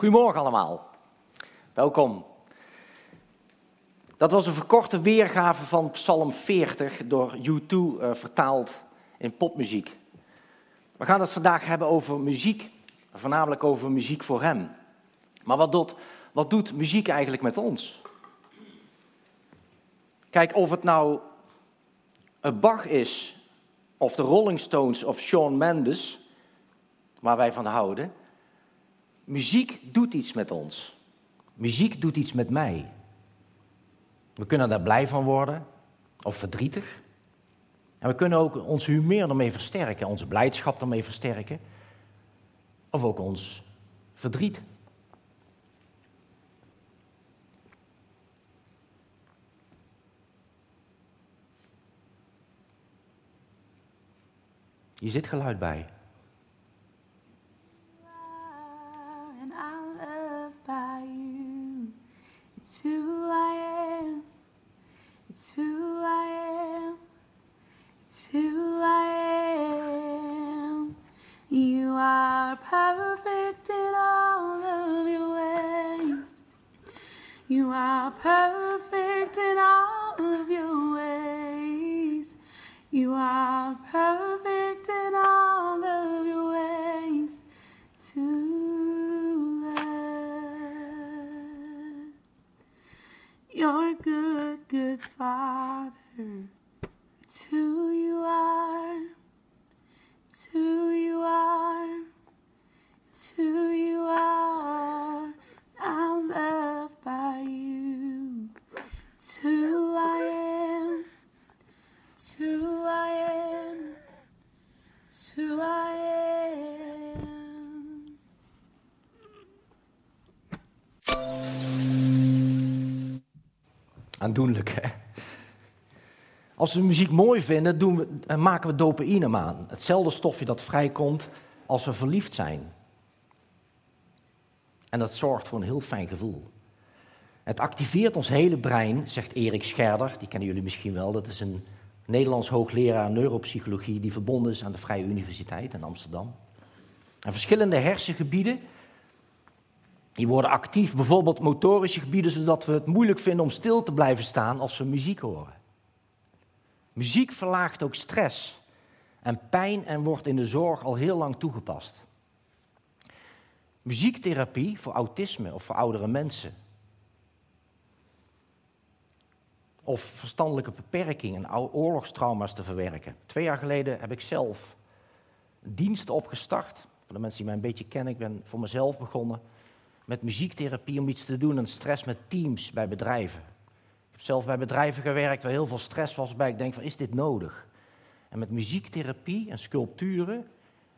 Goedemorgen allemaal. Welkom. Dat was een verkorte weergave van Psalm 40 door U2 uh, vertaald in popmuziek. We gaan het vandaag hebben over muziek, voornamelijk over muziek voor Hem. Maar wat doet, wat doet muziek eigenlijk met ons? Kijk, of het nou een Bach is, of de Rolling Stones of Shawn Mendes, waar wij van houden, muziek doet iets met ons. Muziek doet iets met mij. We kunnen daar blij van worden of verdrietig. En we kunnen ook ons humeur ermee versterken, onze blijdschap ermee versterken. Of ook ons verdriet. Hier zit geluid bij. Aandoenlijk, hè? Als we muziek mooi vinden, doen we, eh, maken we dopamine aan. Hetzelfde stofje dat vrijkomt als we verliefd zijn. En dat zorgt voor een heel fijn gevoel. Het activeert ons hele brein, zegt Erik Scherder, die kennen jullie misschien wel. Dat is een Nederlands hoogleraar neuropsychologie die verbonden is aan de Vrije Universiteit in Amsterdam. En verschillende hersengebieden die worden actief, bijvoorbeeld motorische gebieden, zodat we het moeilijk vinden om stil te blijven staan als we muziek horen. Muziek verlaagt ook stress en pijn en wordt in de zorg al heel lang toegepast. Muziektherapie voor autisme of voor oudere mensen. Of verstandelijke beperkingen en oorlogstrauma's te verwerken. Twee jaar geleden heb ik zelf diensten opgestart. Voor de mensen die mij een beetje kennen, ik ben voor mezelf begonnen met muziektherapie om iets te doen aan stress met teams bij bedrijven. Ik heb zelf bij bedrijven gewerkt waar heel veel stress was bij. Ik denk van, is dit nodig? En met muziektherapie en sculpturen,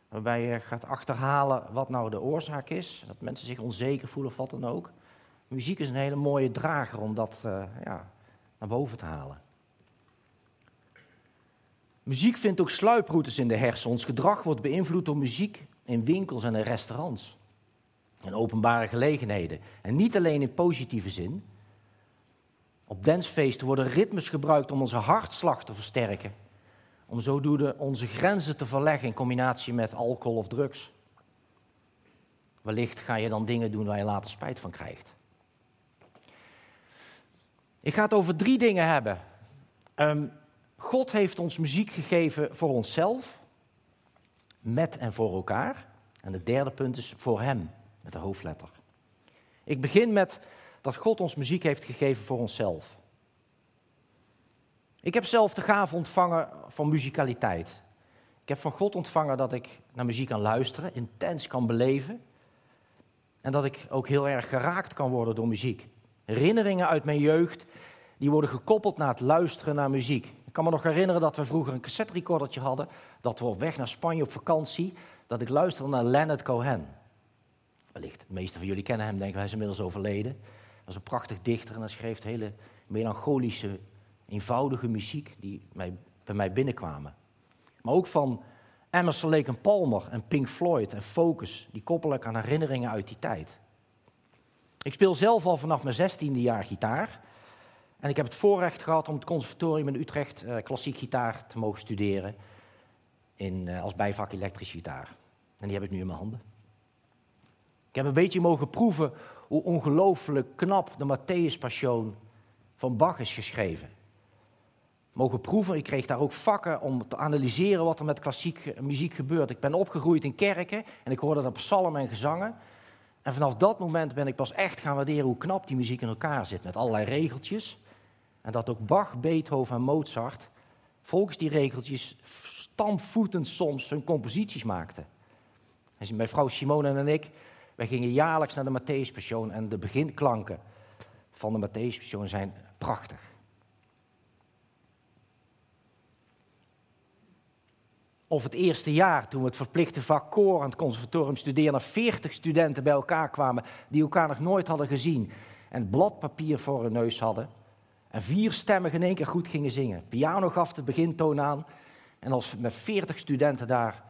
waarbij je gaat achterhalen wat nou de oorzaak is, dat mensen zich onzeker voelen of wat dan ook. Muziek is een hele mooie drager om dat uh, ja, naar boven te halen. Muziek vindt ook sluiproutes in de hersenen. Ons gedrag wordt beïnvloed door muziek in winkels en in restaurants en openbare gelegenheden. En niet alleen in positieve zin. Op dansfeesten worden ritmes gebruikt om onze hartslag te versterken. Om zodoende onze grenzen te verleggen in combinatie met alcohol of drugs. Wellicht ga je dan dingen doen waar je later spijt van krijgt. Ik ga het over drie dingen hebben. Um, God heeft ons muziek gegeven voor onszelf, met en voor elkaar. En het derde punt is voor Hem met de hoofdletter. Ik begin met dat God ons muziek heeft gegeven voor onszelf. Ik heb zelf de gave ontvangen van muzikaliteit. Ik heb van God ontvangen dat ik naar muziek kan luisteren, intens kan beleven. En dat ik ook heel erg geraakt kan worden door muziek. Herinneringen uit mijn jeugd, die worden gekoppeld naar het luisteren naar muziek. Ik kan me nog herinneren dat we vroeger een cassette recordertje hadden, dat we op weg naar Spanje op vakantie, dat ik luisterde naar Leonard Cohen. Wellicht, de meeste van jullie kennen hem, denken hij is inmiddels overleden. Hij was een prachtig dichter en hij schreef hele melancholische, eenvoudige muziek die mij, bij mij binnenkwamen. Maar ook van Emerson, Lake Palmer en Pink Floyd en Focus, die koppel ik aan herinneringen uit die tijd. Ik speel zelf al vanaf mijn zestiende jaar gitaar. En ik heb het voorrecht gehad om het conservatorium in Utrecht uh, klassiek gitaar te mogen studeren. In, uh, als bijvak elektrische gitaar. En die heb ik nu in mijn handen. Ik heb een beetje mogen proeven hoe ongelooflijk knap de Matthäus Passion van Bach is geschreven. Mogen proeven, ik kreeg daar ook vakken om te analyseren wat er met klassieke muziek gebeurt. Ik ben opgegroeid in kerken en ik hoorde daar psalmen en gezangen. En vanaf dat moment ben ik pas echt gaan waarderen hoe knap die muziek in elkaar zit. Met allerlei regeltjes. En dat ook Bach, Beethoven en Mozart volgens die regeltjes stampvoetend soms hun composities maakten. En mijn vrouw Simone en ik, wij gingen jaarlijks naar de Matthäus en de beginklanken van de Matthäus zijn prachtig. Of het eerste jaar, toen we het verplichte vak koor aan het conservatorium studeerden, er 40 studenten bij elkaar kwamen die elkaar nog nooit hadden gezien. En bladpapier voor hun neus hadden. En vier stemmen in één keer goed gingen zingen. Piano gaf de begintoon aan. En als met 40 studenten daar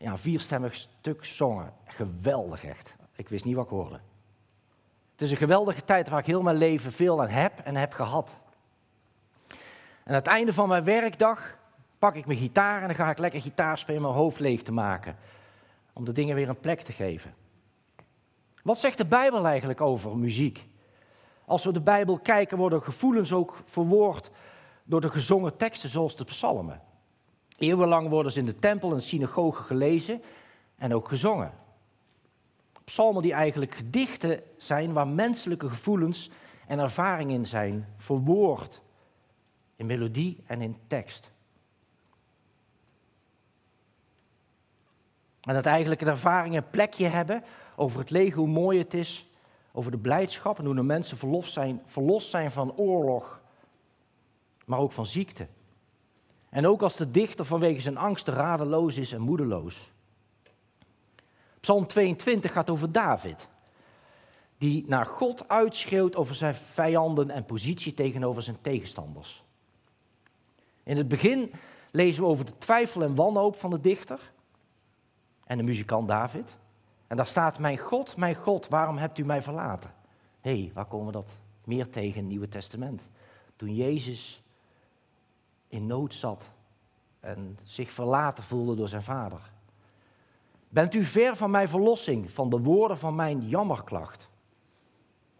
ja, vierstemmig stuk zongen. Geweldig echt. Ik wist niet wat ik hoorde. Het is een geweldige tijd waar ik heel mijn leven veel aan heb en heb gehad. En aan het einde van mijn werkdag pak ik mijn gitaar en dan ga ik lekker gitaar spelen om mijn hoofd leeg te maken. Om de dingen weer een plek te geven. Wat zegt de Bijbel eigenlijk over muziek? Als we de Bijbel kijken, worden gevoelens ook verwoord door de gezongen teksten zoals de psalmen. Eeuwenlang worden ze in de tempel en synagogen gelezen en ook gezongen. Psalmen die eigenlijk gedichten zijn waar menselijke gevoelens en ervaringen in zijn, verwoord in melodie en in tekst. En dat eigenlijk een ervaring een plekje hebben over het leven, hoe mooi het is, over de blijdschap en hoe de mensen zijn, verlost zijn van oorlog, maar ook van ziekte. En ook als de dichter vanwege zijn angst radeloos is en moedeloos. Psalm 22 gaat over David, die naar God uitschreeuwt over zijn vijanden en positie tegenover zijn tegenstanders. In het begin lezen we over de twijfel en wanhoop van de dichter en de muzikant David. En daar staat, mijn God, mijn God, waarom hebt u mij verlaten? Hé, hey, waar komen we dat meer tegen in het Nieuwe Testament? Toen Jezus in nood zat en zich verlaten voelde door zijn vader. Bent u ver van mijn verlossing, van de woorden van mijn jammerklacht?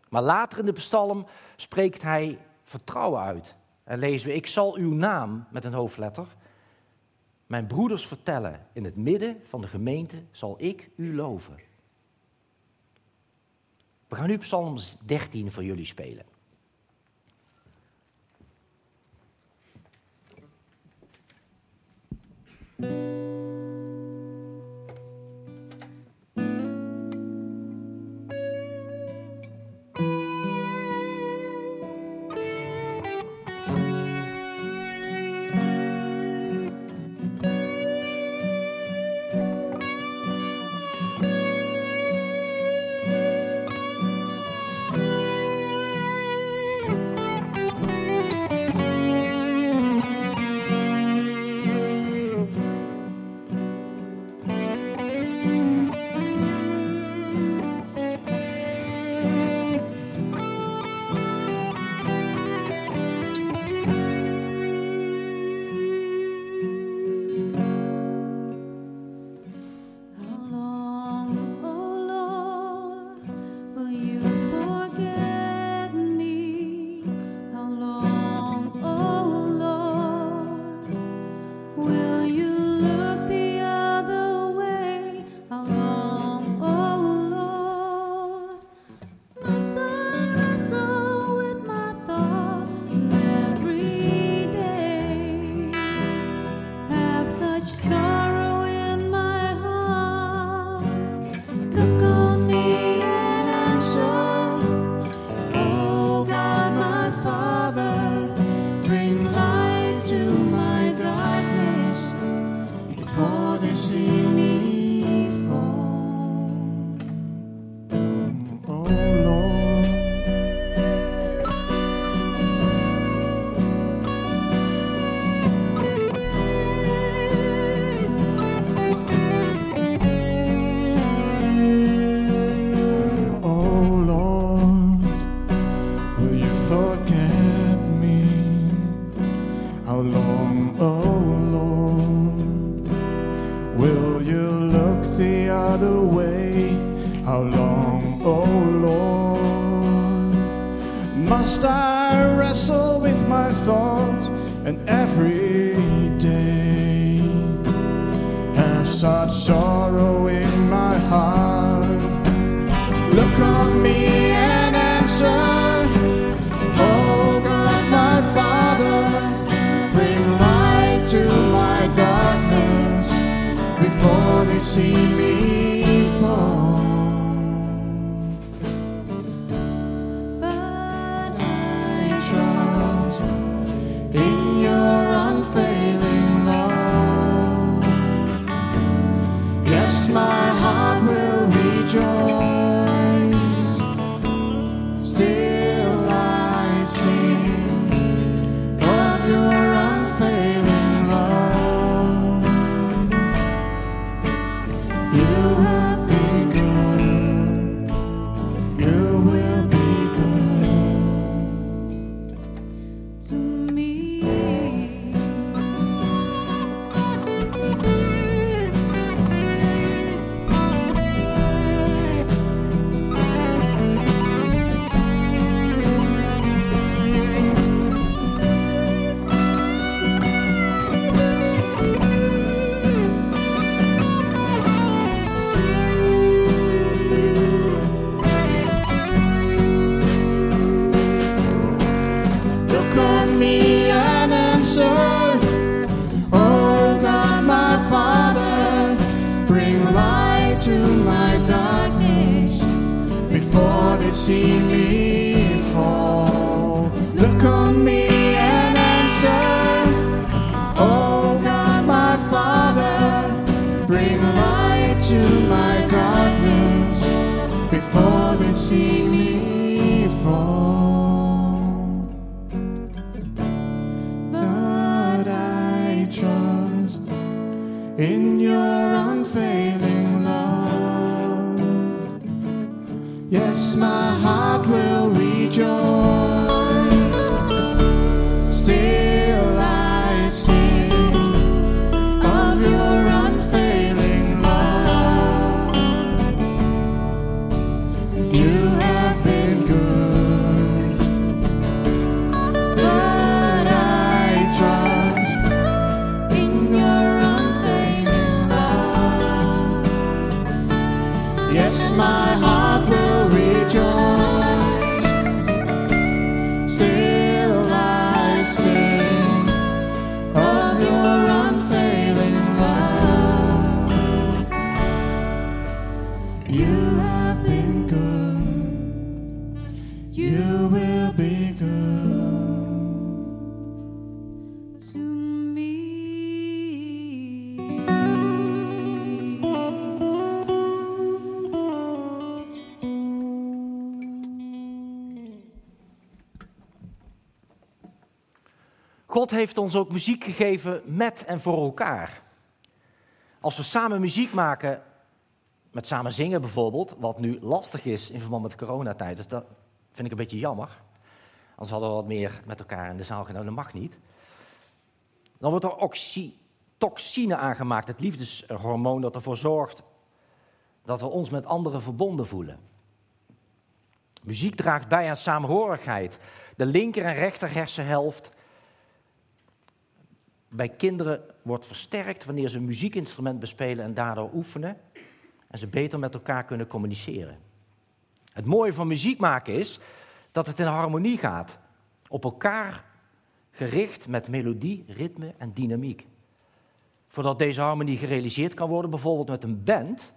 Maar later in de psalm spreekt hij vertrouwen uit. En lezen we, ik zal uw naam met een hoofdletter mijn broeders vertellen. In het midden van de gemeente zal ik u loven. We gaan nu Psalm 13 voor jullie spelen. See my heart will rejoice. God heeft ons ook muziek gegeven met en voor elkaar. Als we samen muziek maken, met samen zingen bijvoorbeeld, wat nu lastig is in verband met de coronatijd, dus dat vind ik een beetje jammer. Anders hadden we wat meer met elkaar in de zaal gedaan, dat mag niet. Dan wordt er oxytocine aangemaakt, het liefdeshormoon dat ervoor zorgt dat we ons met anderen verbonden voelen. Muziek draagt bij aan saamhorigheid. De linker en rechter hersenhelft bij kinderen wordt versterkt wanneer ze een muziekinstrument bespelen en daardoor oefenen en ze beter met elkaar kunnen communiceren. Het mooie van muziek maken is dat het in harmonie gaat, op elkaar gericht met melodie, ritme en dynamiek. Voordat deze harmonie gerealiseerd kan worden, bijvoorbeeld met een band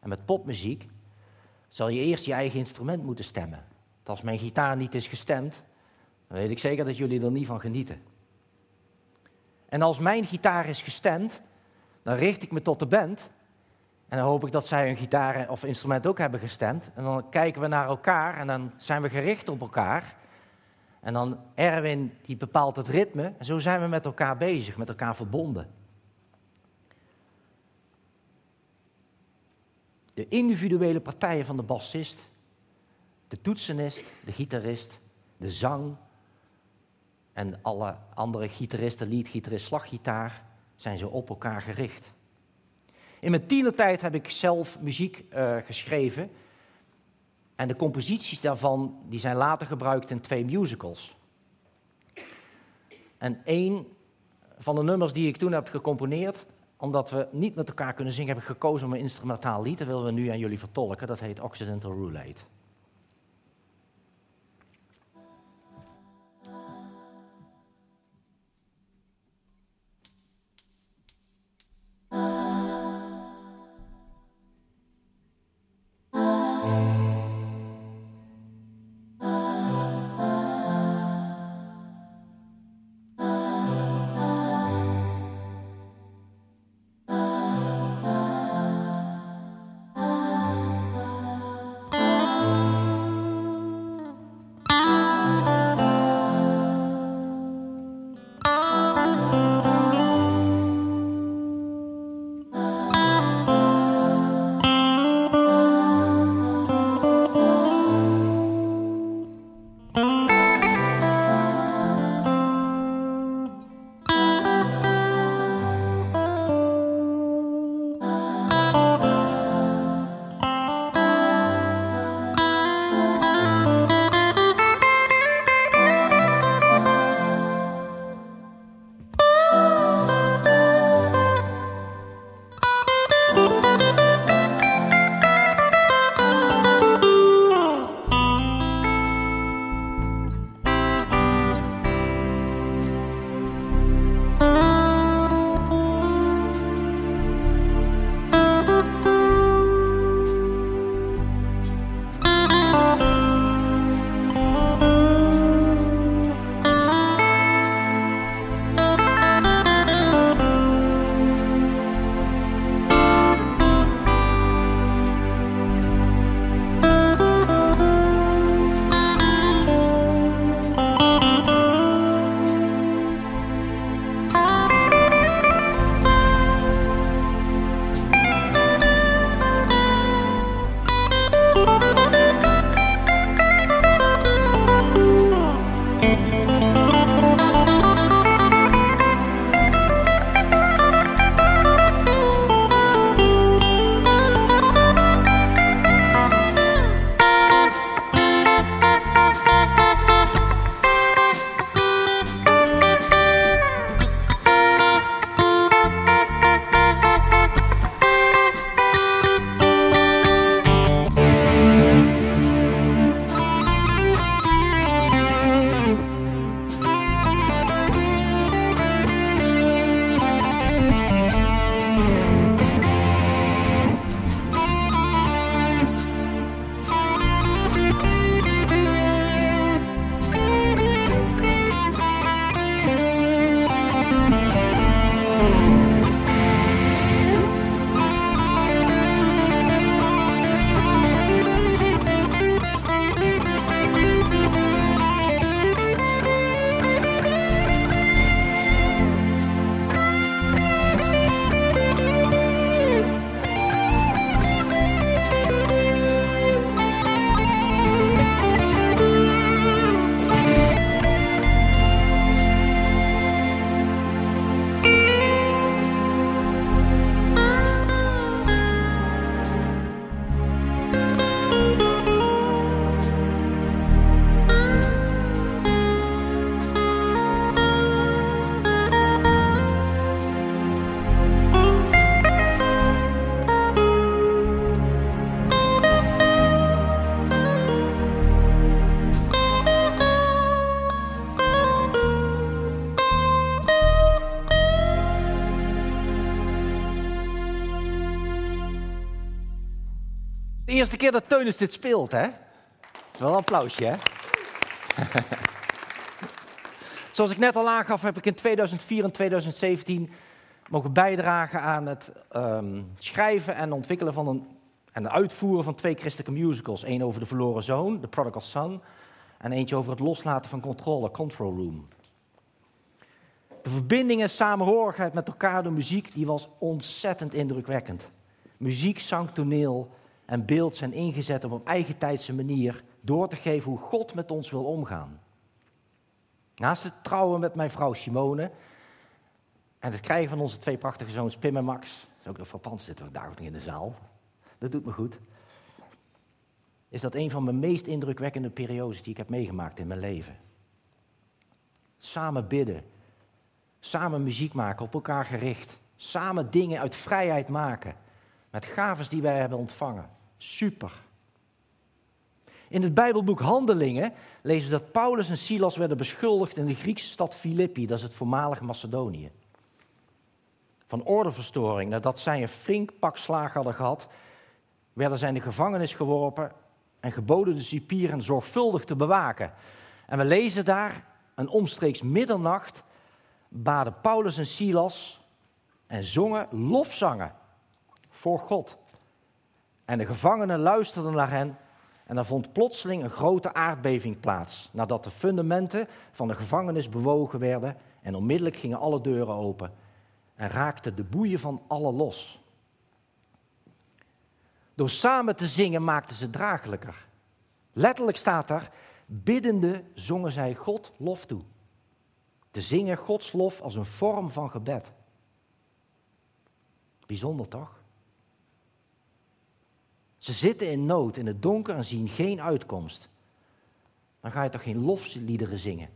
en met popmuziek, zal je eerst je eigen instrument moeten stemmen. Als mijn gitaar niet is gestemd, dan weet ik zeker dat jullie er niet van genieten. En als mijn gitaar is gestemd, dan richt ik me tot de band. En dan hoop ik dat zij hun gitaar of instrument ook hebben gestemd. En dan kijken we naar elkaar en dan zijn we gericht op elkaar. En dan Erwin, die bepaalt het ritme. En zo zijn we met elkaar bezig, met elkaar verbonden. De individuele partijen van de bassist, de toetsenist, de gitarist, de zang, en alle andere gitaristen, leadgitarist, slaggitaar, zijn ze op elkaar gericht. In mijn tienertijd heb ik zelf muziek uh, geschreven. En de composities daarvan die zijn later gebruikt in twee musicals. En één van de nummers die ik toen heb gecomponeerd, omdat we niet met elkaar kunnen zingen, heb ik gekozen om een instrumentaal lied. Dat willen we nu aan jullie vertolken. Dat heet Occidental Roulette. Eerste keer dat Teunis dit speelt, hè? Wel een applausje, hè? Zoals ik net al aangaf, heb ik in 2004 en 2017 mogen bijdragen aan het ehm, schrijven en ontwikkelen van een, en uitvoeren van twee christelijke musicals. Eén over de verloren zoon, The Prodigal Son, en eentje over het loslaten van controle, Control Room. De verbinding en samenhorigheid met elkaar door muziek, die was ontzettend indrukwekkend. Muziek, zang, toneel en beeld zijn ingezet om op eigen tijdse manier door te geven hoe God met ons wil omgaan. Naast het trouwen met mijn vrouw Simone en het krijgen van onze twee prachtige zoons Pim en Max, ook nog frappant zitten we vandaag nog in de zaal. Dat doet me goed. is dat een van mijn meest indrukwekkende periodes die ik heb meegemaakt in mijn leven. Samen bidden, samen muziek maken, op elkaar gericht, samen dingen uit vrijheid maken, met gaves die wij hebben ontvangen. Super. In het Bijbelboek Handelingen lezen we dat Paulus en Silas werden beschuldigd in de Griekse stad Filippi, dat is het voormalige Macedonië. Van ordeverstoring, nadat zij een flink pak slaag hadden gehad, werden zij in de gevangenis geworpen en geboden de cipieren zorgvuldig te bewaken. En we lezen daar, een omstreeks middernacht, baden Paulus en Silas en zongen lofzangen voor God. En de gevangenen luisterden naar hen en er vond plotseling een grote aardbeving plaats, nadat de fundamenten van de gevangenis bewogen werden en onmiddellijk gingen alle deuren open en raakten de boeien van alle los. Door samen te zingen maakten ze draaglijker. Letterlijk staat er, biddende zongen zij God lof toe. Te zingen Gods lof als een vorm van gebed. Bijzonder toch? Ze zitten in nood, in het donker en zien geen uitkomst. Dan ga je toch geen lofliederen zingen?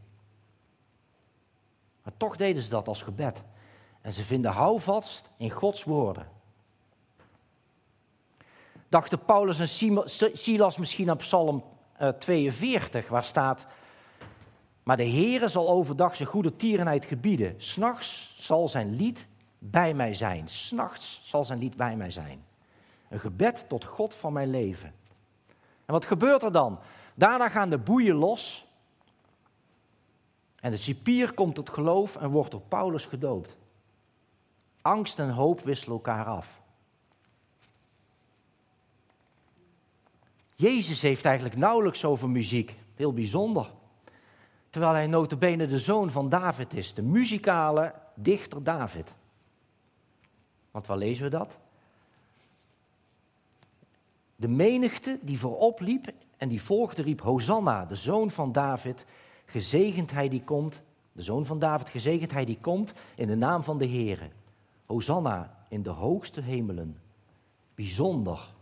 Maar toch deden ze dat als gebed. En ze vinden houvast in Gods woorden. Dachten Paulus en Silas misschien aan Psalm 42, eh, waar staat: Maar de Heere zal overdag zijn goede tierenheid gebieden. S'nachts zal zijn lied bij mij zijn. S'nachts zal zijn lied bij mij zijn. Een gebed tot God van mijn leven. En wat gebeurt er dan? Daarna gaan de boeien los. En de cipier komt tot geloof en wordt door Paulus gedoopt. Angst en hoop wisselen elkaar af. Jezus heeft eigenlijk nauwelijks over muziek. Heel bijzonder. Terwijl hij notabene de zoon van David is. De muzikale dichter David. Want waar lezen we dat? De menigte die voorop liep en die volgde riep Hosanna, de zoon van David. Gezegend hij die komt, de zoon van David, gezegend hij die komt in de naam van de Heere. Hosanna in de hoogste hemelen. Bijzonder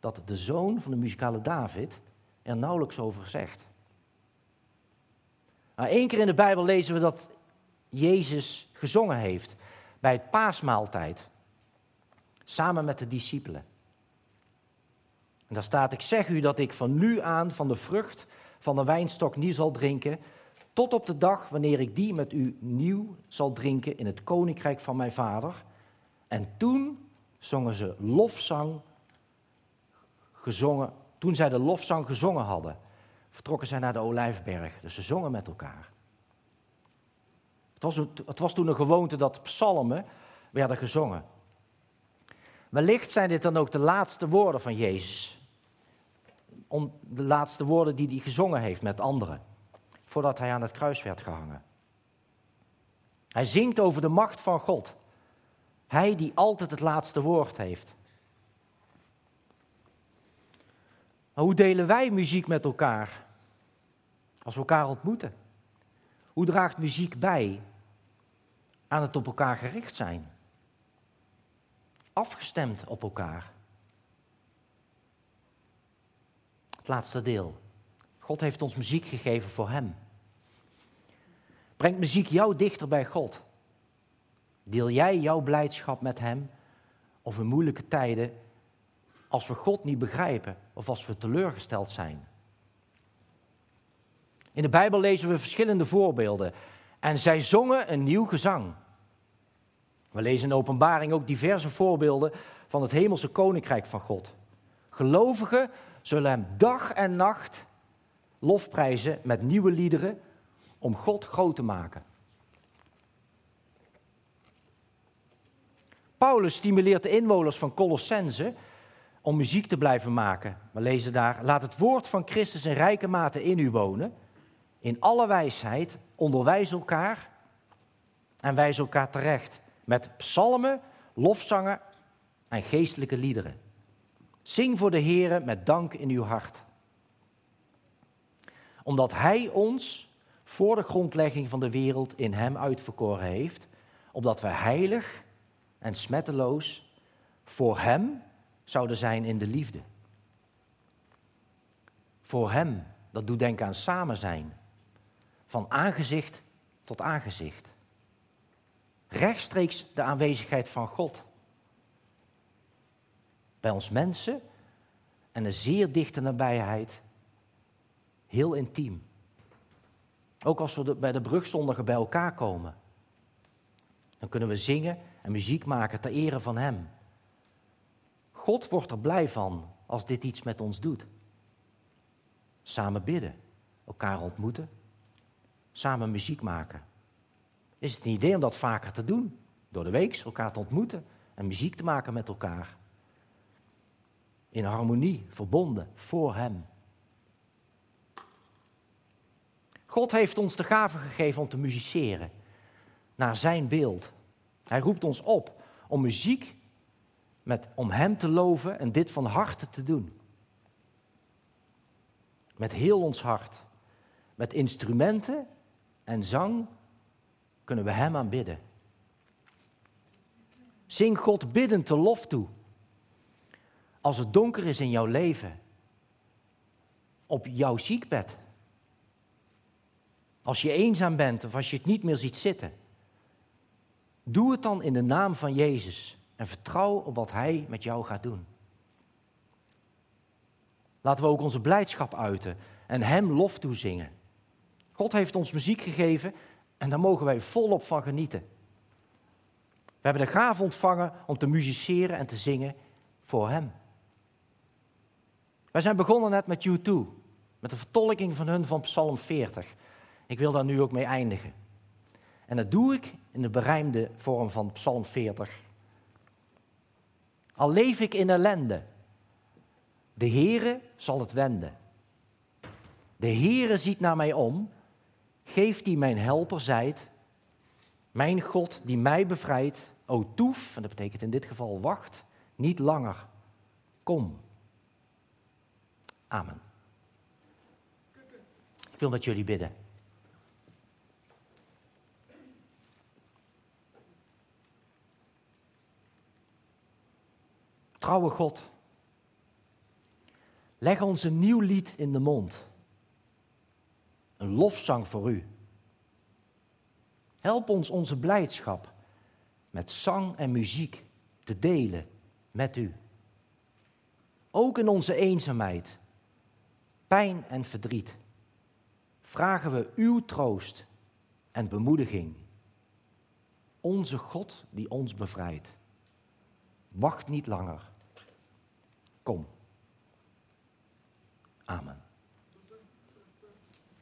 dat de zoon van de muzikale David er nauwelijks over zegt. Maar één keer in de Bijbel lezen we dat Jezus gezongen heeft bij het paasmaaltijd, samen met de discipelen. En daar staat, ik zeg u dat ik van nu aan van de vrucht van de wijnstok niet zal drinken, tot op de dag wanneer ik die met u nieuw zal drinken in het koninkrijk van mijn vader. En toen zongen ze lofzang gezongen. Toen zij de lofzang gezongen hadden, vertrokken zij naar de Olijfberg. Dus ze zongen met elkaar. Het was, het was toen een gewoonte dat psalmen werden gezongen. Wellicht zijn dit dan ook de laatste woorden van Jezus. Om de laatste woorden die hij gezongen heeft met anderen. Voordat hij aan het kruis werd gehangen. Hij zingt over de macht van God. Hij die altijd het laatste woord heeft. Maar hoe delen wij muziek met elkaar? Als we elkaar ontmoeten. Hoe draagt muziek bij aan het op elkaar gericht zijn? Afgestemd op elkaar. Laatste deel. God heeft ons muziek gegeven voor Hem. Brengt muziek jou dichter bij God? Deel jij jouw blijdschap met Hem? Of in moeilijke tijden als we God niet begrijpen of als we teleurgesteld zijn. In de Bijbel lezen we verschillende voorbeelden. En zij zongen een nieuw gezang. We lezen in openbaring ook diverse voorbeelden van het hemelse koninkrijk van God. Gelovigen zullen hem dag en nacht lofprijzen met nieuwe liederen om God groot te maken. Paulus stimuleert de inwoners van Colossense om muziek te blijven maken. We lezen daar, laat het woord van Christus in rijke mate in u wonen. In alle wijsheid onderwijs elkaar en wijs elkaar terecht. Met psalmen, lofzangen en geestelijke liederen. Zing voor de Heer met dank in uw hart. Omdat Hij ons voor de grondlegging van de wereld in Hem uitverkoren heeft. Opdat wij heilig en smetteloos voor Hem zouden zijn in de liefde. Voor Hem, dat doet denken aan samen zijn. Van aangezicht tot aangezicht. Rechtstreeks de aanwezigheid van God. Bij ons mensen en een zeer dichte nabijheid. Heel intiem. Ook als we bij de brugsondigen bij elkaar komen. Dan kunnen we zingen en muziek maken ter ere van Hem. God wordt er blij van als dit iets met ons doet. Samen bidden, elkaar ontmoeten, samen muziek maken. Is het een idee om dat vaker te doen? Door de week elkaar te ontmoeten en muziek te maken met elkaar. In harmonie, verbonden, voor Hem. God heeft ons de gave gegeven om te musiceren naar Zijn beeld. Hij roept ons op om muziek met, om Hem te loven en dit van harte te doen. Met heel ons hart. Met instrumenten en zang kunnen we Hem aanbidden. Zing God biddend de lof toe. Als het donker is in jouw leven, op jouw ziekbed, als je eenzaam bent of als je het niet meer ziet zitten, doe het dan in de naam van Jezus en vertrouw op wat Hij met jou gaat doen. Laten we ook onze blijdschap uiten en Hem lof toezingen. God heeft ons muziek gegeven en daar mogen wij volop van genieten. We hebben de gave ontvangen om te musiceren en te zingen voor Hem. Wij zijn begonnen net met U2, met de vertolking van hun van Psalm 40. Ik wil daar nu ook mee eindigen. En dat doe ik in de berijmde vorm van Psalm 40. Al leef ik in ellende, de Heere zal het wenden. De Heere ziet naar mij om, geeft die mijn helper zijt, mijn God die mij bevrijdt, o toef, en dat betekent in dit geval wacht, niet langer, kom. Amen. Ik wil met jullie bidden. Trouwe God, leg ons een nieuw lied in de mond. Een lofzang voor u. Help ons onze blijdschap met zang en muziek te delen met u. Ook in onze eenzaamheid, pijn en verdriet vragen we uw troost en bemoediging. Onze God die ons bevrijdt. Wacht niet langer. Kom. Amen.